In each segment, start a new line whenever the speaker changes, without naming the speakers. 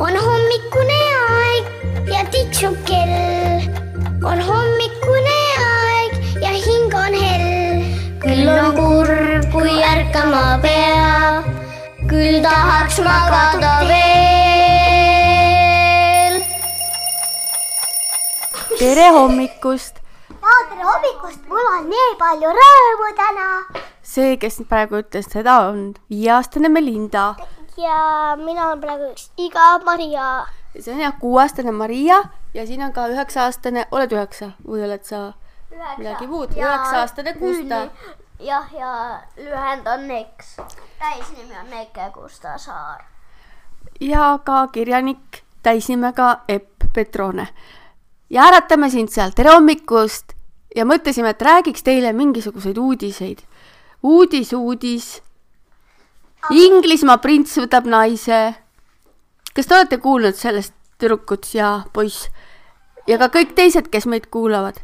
on hommikune aeg ja tiksub kell. on hommikune aeg ja hing on hell. küll on kurb, kui ärkama peab, küll tahaks magada veel.
tere hommikust!
ja tere hommikust, mul on nii palju rõõmu täna.
see, kes praegu ütles seda, on viieaastane Melinda
ja mina olen praegu üks iga Maria.
see on jah kuueaastane Maria ja siin on ka üheksa-aastane, oled üheksa või oled sa midagi muud, üheksa-aastane Gusta.
jah, ja lühend on Neks. täisnimi on Neke Gusta Saar.
ja ka kirjanik täisnimega Epp Petrone. ja äratame sind seal, tere hommikust ja mõtlesime, et räägiks teile mingisuguseid uudiseid. uudis, uudis. Inglismaa prints võtab naise. kas te olete kuulnud sellest, tüdrukud ja poiss ja ka kõik teised, kes meid kuulavad,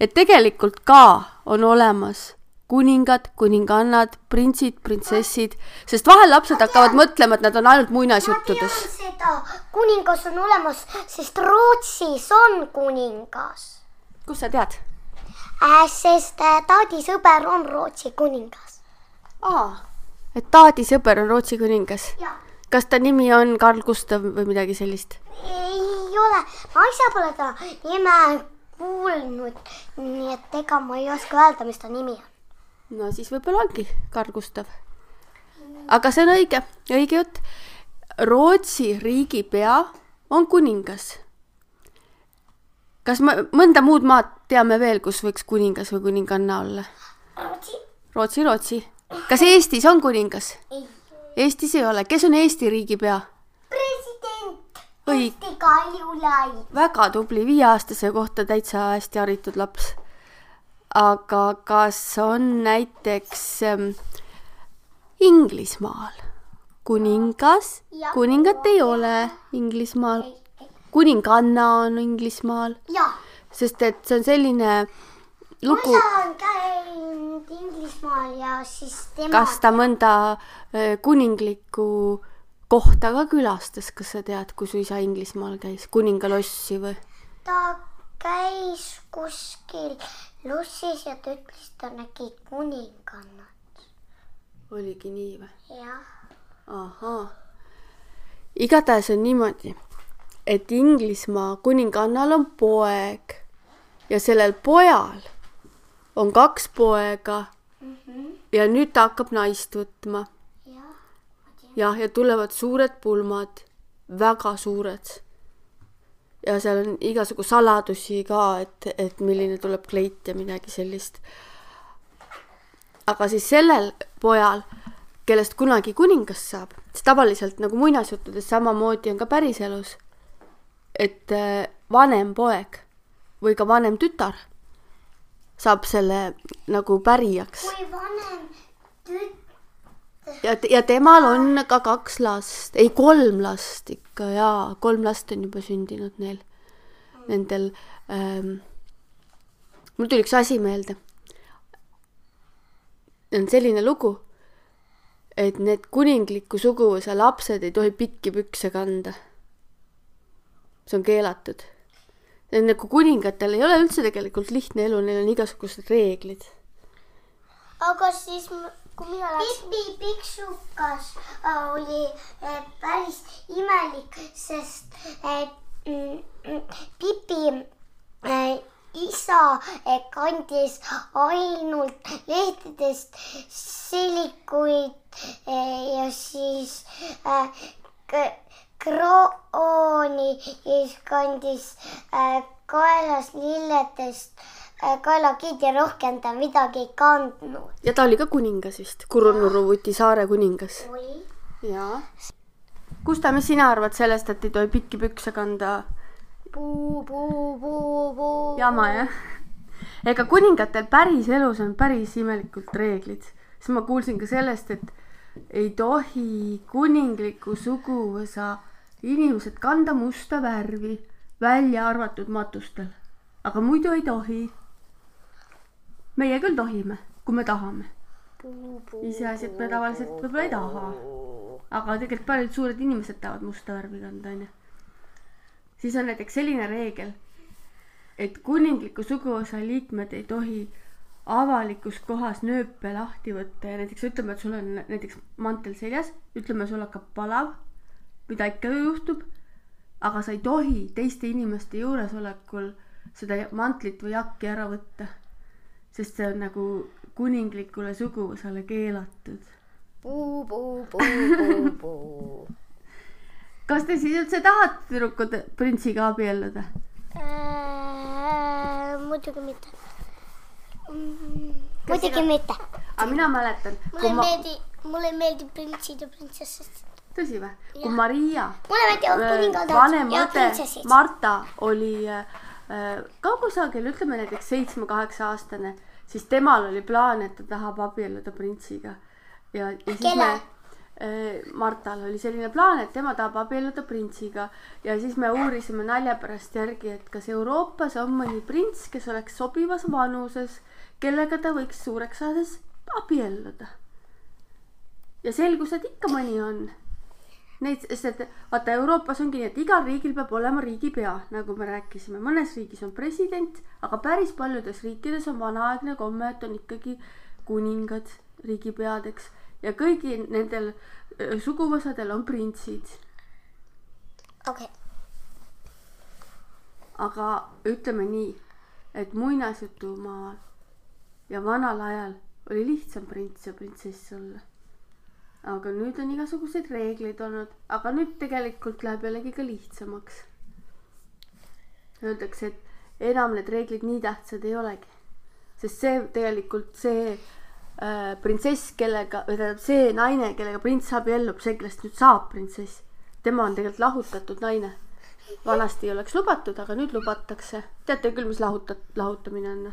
et tegelikult ka on olemas kuningad, kuningannad, printsid, printsessid, sest vahel lapsed hakkavad mõtlema, et nad on ainult muinasjuttudes.
seda, kuningas on olemas, sest Rootsis on kuningas
kust sa tead?
äh,. sest äh, Taadi sõber on Rootsi kuningas.
aa, et Taadi sõber on Rootsi kuningas. kas ta nimi on Karl Gustav või midagi sellist?
ei ole, ma ise pole ta nime kuulnud, nii et ega ma ei oska öelda, mis ta nimi on.
no siis võib-olla ongi Karl Gustav. aga see on õige, õige jutt. Rootsi riigipea on kuningas. kas me mõnda muud maad teame veel, kus võiks kuningas või kuninganna olla?
Rootsi?
Rootsi, Rootsi. Kas Eestis on kuningas? Eestis ei ole, kes on Eesti riigipea?
president Eesti Kaljulaid.
väga tubli, viieaastase kohta täitsa hästi haritud laps. aga kas on näiteks ähm, Inglismaal kuningas kuningat ei ole Inglismaal. kuninganna on Inglismaal, sest et see on selline
ma
lugu,
ise olen käinud Inglismaal ja siis tema.
kas ta mõnda kuninglikku kohta ka külastas, kas sa tead, kui su isa Inglismaal käis, kuningalossi või?
ta käis kuskil lossis ja ta ütles, ta nägi kuningannat.
oligi nii või?
jah,
ahaa. igatahes on niimoodi, et Inglismaa kuningannal on poeg ja sellel pojal on kaks poega ja nüüd ta hakkab naist võtma.
jah,
ja tulevad suured pulmad, väga suured. ja seal on igasugu saladusi ka, et, et milline tuleb kleit ja midagi sellist. aga siis sellel pojal, kellest kunagi kuningas saab, siis tavaliselt nagu muinasjuttudes samamoodi on ka päriselus, et äh, vanem poeg või ka vanem tütar saab selle nagu pärijaks
kui vanem tüt-,
ja, ja temal on ka kaks last, ei kolm last ikka jaa, kolm last on juba sündinud neil, nendel ähm,. mul tuli üks asi meelde. on selline lugu, et need kuningliku suguvõsa lapsed ei tohi pikki pükse kanda. see on keelatud. Nagu kuningatel ei ole üldse tegelikult lihtne elu, neil on igasugused reeglid
aga siis, kui mina läksin. Pipi Piksukas äh, oli äh, päris imelik, sest äh, mm, mm, Pipi isa kandis ainult lehtedest silikuid ja siis äh, krooni ja siis kandis äh, kaelas lilledest äh, kaelakiid ja rohkem ta midagi ei kandnud.
ja ta oli ka kuningas vist, Kurunurruvuti saare kuningas.
oli.
jaa. Gustav, mis sina arvad sellest, et ei tohi pikki pükse kanda?
puu, puu, puu, puu.
jama jah. ega kuningatel päriselus on päris imelikult reeglid, siis ma kuulsin ka sellest, et ei tohi kuningliku suguvõsa inimesed kanda musta värvi, välja arvatud matustel. aga muidu ei tohi. meie küll tohime, kui me tahame. iseasi, et me tavaliselt võib-olla ei taha. aga tegelikult paljud suured inimesed tahavad musta värvi kanda, onju. siis on näiteks selline reegel, et kuningliku suguvõsa liikmed ei tohi avalikus kohas nööpe lahti võtta ja näiteks ütleme, et sul on näiteks mantel seljas, ütleme, sul hakkab palav, mida ikka ju juhtub, aga sa ei tohi teiste inimeste juuresolekul seda mantlit või jakki ära võtta. sest see on nagu kuninglikule suguvõsale keelatud. kas te siis üldse tahate tüdrukud printsiga abielluda?
Äh, muidugi mitte mm,. muidugi mitte.
aga mina mäletan.
mulle ma... meeldi, mulle ei meeldi printsid ja printsessid.
Tõsi või? kui Maria. äh, vanem õde. Marta oli äh, ka kusagil, ütleme näiteks seitsme-kaheksa aastane, siis temal oli plaan, et ta tahab abielluda printsiga. ja, ja siis
Kelle?
me Martal oli selline plaan, et tema tahab abielluda printsiga ja siis me uurisime nalja pärast järgi, et kas Euroopas on mõni prints, kes oleks sobivas vanuses, kellega ta võiks suureks saades abielluda. ja selgus, et ikka mõni on. Neid, sest vaata Euroopas ongi nii, et igal riigil peab olema riigipea, nagu me rääkisime, mõnes riigis on president, aga päris paljudes riikides on vanaaegne komme, et on ikkagi kuningad riigipeadeks ja kõigil nendel suguvõsadel on printsid.
okei okay.
aga ütleme nii, et muinasjutumaal ja vanal ajal oli lihtsam prints ja printsess olla. Aga nüüd on igasuguseid reegleid olnud, aga nüüd tegelikult läheb jällegi ka lihtsamaks. Öeldakse, et enam need reeglid nii tähtsad ei olegi, sest see tegelikult see äh, printsess, kellega, või tähendab see naine, kellega prints abiellub, see, kellest nüüd saab printsess, tema on tegelikult lahutatud naine. vanasti ei oleks lubatud, aga nüüd lubatakse. teate küll, mis lahutat-, lahutamine on?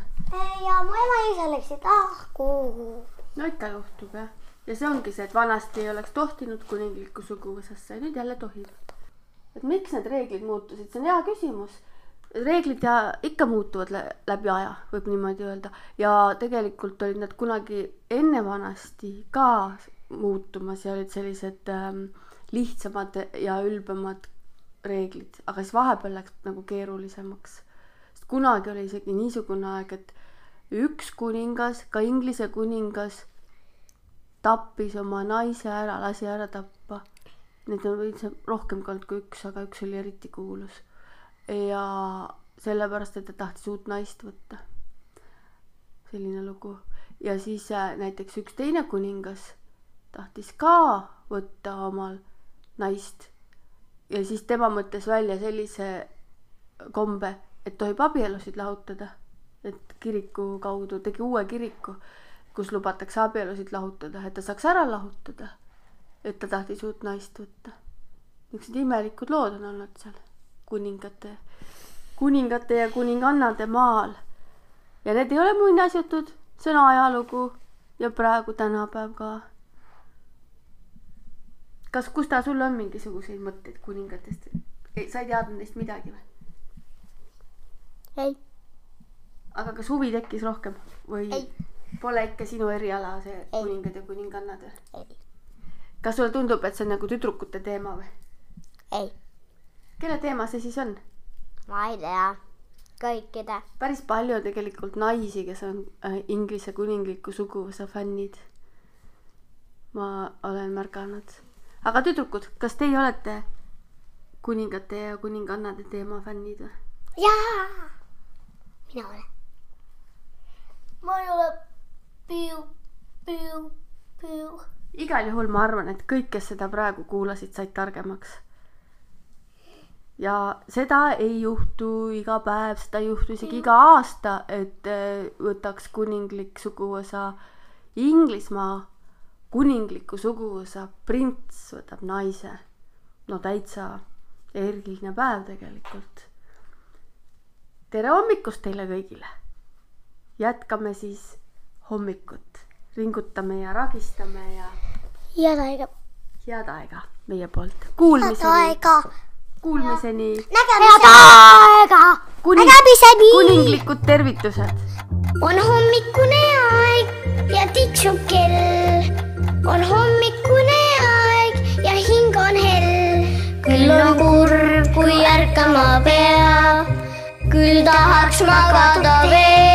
ja mu ema ja isa läksid lahku.
no ikka juhtub jah. Ja see ongi see, et vanasti ei oleks tohtinud kuninglikku suguvõsasse nüüd jälle tohib. et miks need reeglid muutusid, see on hea küsimus. reeglid ja ikka muutuvad lä läbi aja, võib niimoodi öelda. ja tegelikult olid nad kunagi enne vanasti ka muutumas ja olid sellised ähm, lihtsamad ja ülbemad reeglid, aga siis vahepeal läks nagu keerulisemaks. sest kunagi oli isegi niisugune aeg, et üks kuningas, ka Inglise kuningas, tappis oma naise ära, lasi ära tappa. Neid on üldse rohkem ka olnud kui üks, aga üks oli eriti kuulus. ja sellepärast, et ta tahtis uut naist võtta. selline lugu. ja siis äh, näiteks üks teine kuningas tahtis ka võtta omal naist ja siis tema mõtles välja sellise kombe, et tohib abielusid lahutada. et kiriku kaudu tegi uue kiriku, kus lubatakse abielusid lahutada, et ta saaks ära lahutada. et ta tahtis uut naist võtta. niisugused imelikud lood on olnud seal kuningate, kuningate ja kuningannade maal. ja need ei ole muinasjutud, see on ajalugu ja praegu tänapäev ka kas Gustav, sul on mingisuguseid mõtteid kuningatest? sa ei teadnud neist midagi või?
ei,
aga kas huvi tekkis rohkem või
Ei.
Pole ikka sinu eriala see
Ei.
kuningad ja kuningannad või? kas sulle tundub, et see on nagu tüdrukute teema või?
ei,
kelle teema see siis on?
ma ei tea. kõikide.
päris palju tegelikult naisi, kes on äh, Inglise kuningliku suguvõsa fännid. ma olen märganud. aga tüdrukud, kas teie olete kuningate ja kuningannade teema fännid või?
jaa, mina olen. ma ei ole.
Igal juhul ma arvan, et kõik, kes seda praegu kuulasid, said targemaks. ja seda ei juhtu iga päev, seda ei juhtu isegi iga aasta, et äh, võtaks kuninglik suguvõsa Inglismaa kuningliku suguvõsa prints võtab naise. no täitsa eriline päev tegelikult. tere hommikust teile kõigile. jätkame siis hommikut, ringutame ja ragistame ja
head aega.
head aega meie poolt. Kuulmiseni, kuulmiseni.
nägemiseni. aega. Nägemiseni.
kuninglikud tervitused.
on hommikune aeg ja tiksub kell. on hommikune aeg ja hing on hell. küll on kurb, kui
ärkama pea. küll tahaks magada veel.